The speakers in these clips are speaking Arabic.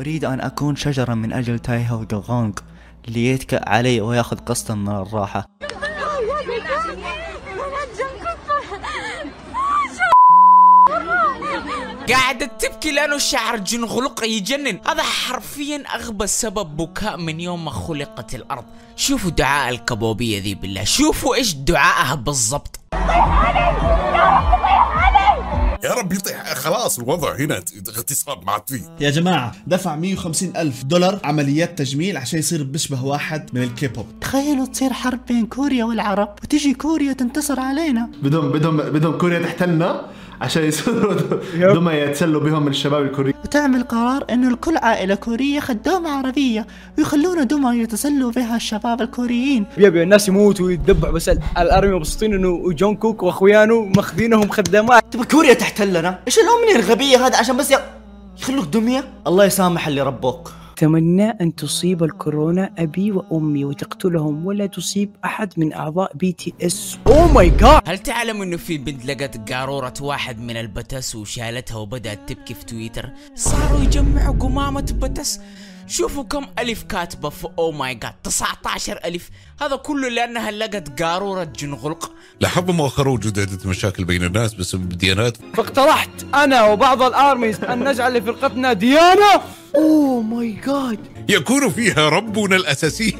أريد أن أكون شجرة من أجل تايهو جوغونغ ليتكأ علي ويأخذ قسطا من الراحة. قاعدة تبكي لأنه شعر جنغلق يجنن. هذا حرفيا أغبى سبب بكاء من يوم ما خلقت الأرض. شوفوا دعاء الكبوبية ذي بالله. شوفوا إيش دعائها بالضبط. يا رب يطيح. خلاص الوضع هنا اغتصاب ما عاد فيه يا جماعة دفع 150 ألف دولار عمليات تجميل عشان يصير بيشبه واحد من الكيبوب. تخيلوا تصير حرب بين كوريا والعرب وتجي كوريا تنتصر علينا. بدهم بدهم بدهم كوريا تحتلنا؟ عشان يصيروا دمى يتسلوا بهم من الشباب الكوريين وتعمل قرار إنه لكل عائلة كورية خدامة عربية ويخلون دمى يتسلوا بها الشباب الكوريين. يبي الناس يموتوا ويتذبحوا بس ال ARMY مبسوطين إنه جونغكوك وأخوياه مأخذينهم خدامات تبى كوريا تحتلنا إيش الأمنية الغبية هذا؟ عشان بس يخلوك دمية؟ الله يسامح اللي ربوك. أتمنى أن تصيب الكورونا أبي وأمي وتقتلهم ولا تصيب أحد من أعضاء بي تي إس. oh my god هل تعلم إنه في بنت لقت قارورة واحد من البتس وشالتها وبدأت تبكي في تويتر؟ صاروا يجمعوا قمامة بتس. شوفوا كم ألف كاتبة في oh my god 19 ألف. هذا كله لأنها لقت قارورة جونغكوك لاحظوا مؤخرا وجود عدة مشاكل بين الناس بسبب الديانات فاقترحت أنا وبعض الآرميز أن نجعل لفرقتنا ديانة. oh my god يكون فيها ربنا الأساسي.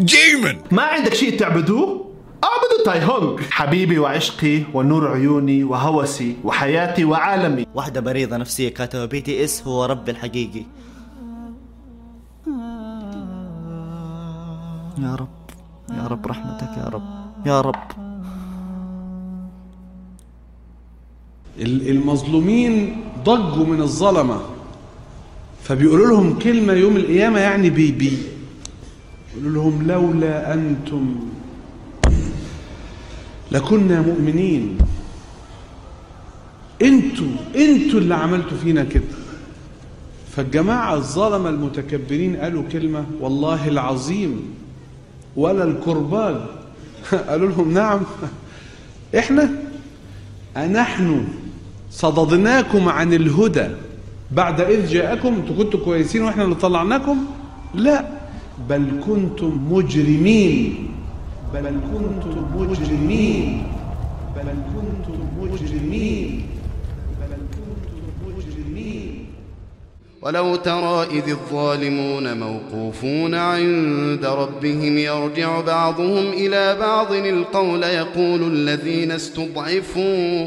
جيمن. ما عندك شيء تعبدوه؟ اعبدوا تايهيونغ حبيبي وعشقي ونور عيوني وهوسي وحياتي وعالمي. واحدة مريضة نفسية كاتبة بي تي إس هو رب الحقيقي. يا رب. يا رب رحمتك يا رب. يا رب. المظلومين ضجوا من الظلمة. فبيقولوا لهم كلمة يوم القيامة يعني بي بي. يقولوا لهم لولا أنتم لكنا مؤمنين. أنتوا أنتوا اللي عملتوا فينا كده. فالجماعة الظلمة المتكبرين قالوا كلمة والله العظيم ولا الكرباج. قالوا لهم نعم. إحنا أنحن صددناكم عن الهدى. بعد إذ جاءكم أنتوا كنتوا كويسين وإحنا اللي طلعناكم؟ لا. بل كنتم مجرمين. بل كنتم مجرمين. بل كنتم مجرمين. بل كنتم مجرمين. ولو ترى إذ الظالمون موقوفون عند ربهم يرجع بعضهم إلى بعض القول يقول الذين استضعفوا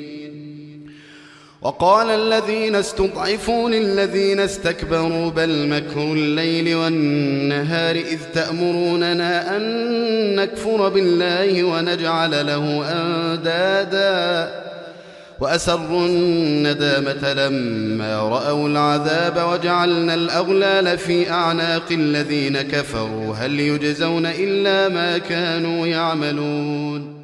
وقال الذين استضعفوا للذين استكبروا بل مكر الليل والنهار إذ تأمروننا أن نكفر بالله ونجعل له أندادا وأسروا الندامة لما رأوا العذاب وجعلنا الأغلال في أعناق الذين كفروا. هل يجزون إلا ما كانوا يعملون؟